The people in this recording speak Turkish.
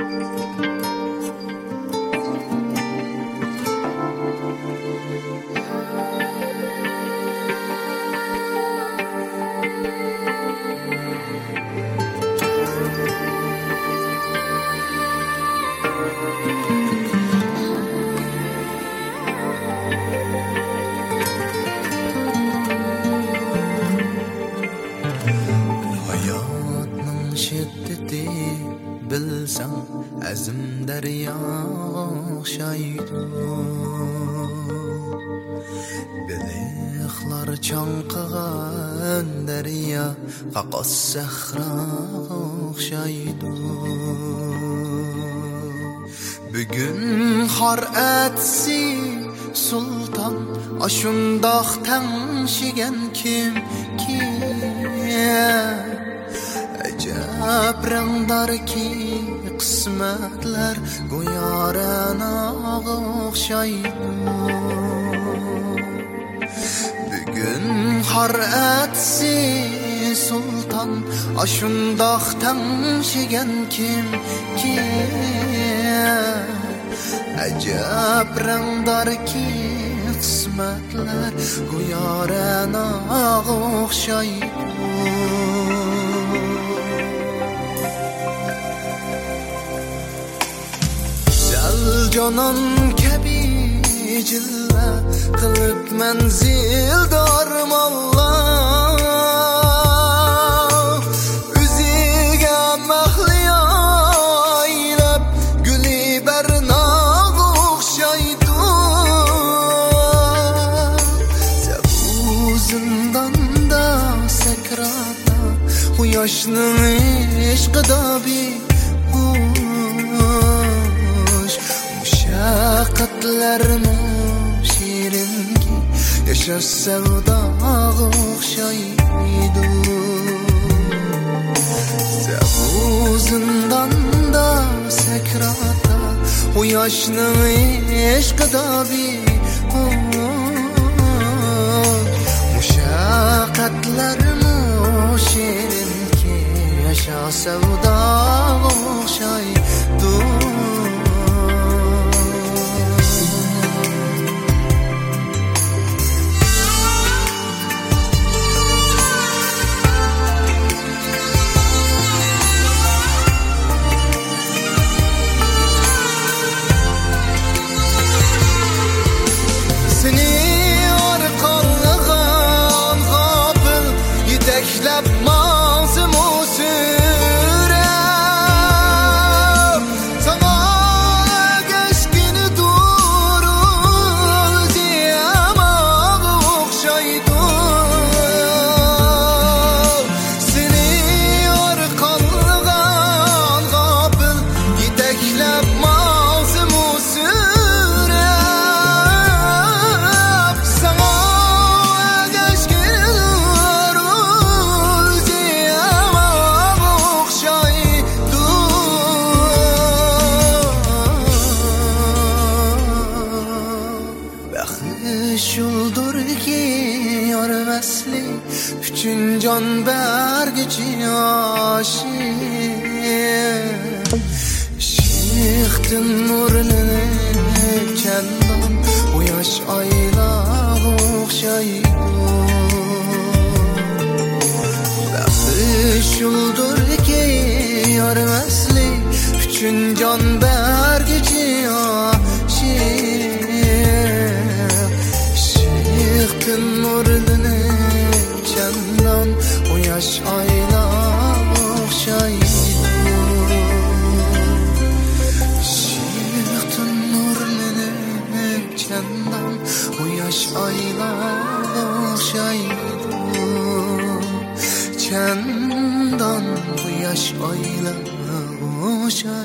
Música bilsam azim daryo o'xshaydi biliqlar chonqigan daryo qaqos sahro o'xshaydi bugun xor atsi sultan ashundoq tangshigan kim kim abrangdarki qismatlar go'yo ranog'a o'xshaydi bugun xor atsi sulton ashundoq tamshigan kimki ajab rangdarki qismatlar go'yo ranog'a o'xshaydi jonon kabi jilla qilib manzildorm olloh o'ziga mahliyo aylab guli barnog o'xshaydi sabu zindonda sakrata quyoshning ishqida Mushaqqatlarni shirinki Yashash savdoga o'xshaydi Sabu zindonda sakrata U yoshning ishqida behush Mushaqqatlarni shirin yaşa sevda beş yıldır giyiyor mesli Bütün can ber gücü aşık Şıktın nurlini kellan O yaş ayla okşayı Beş yıldır giyiyor mesli Bütün can ber Çendan bu yaş ayla şay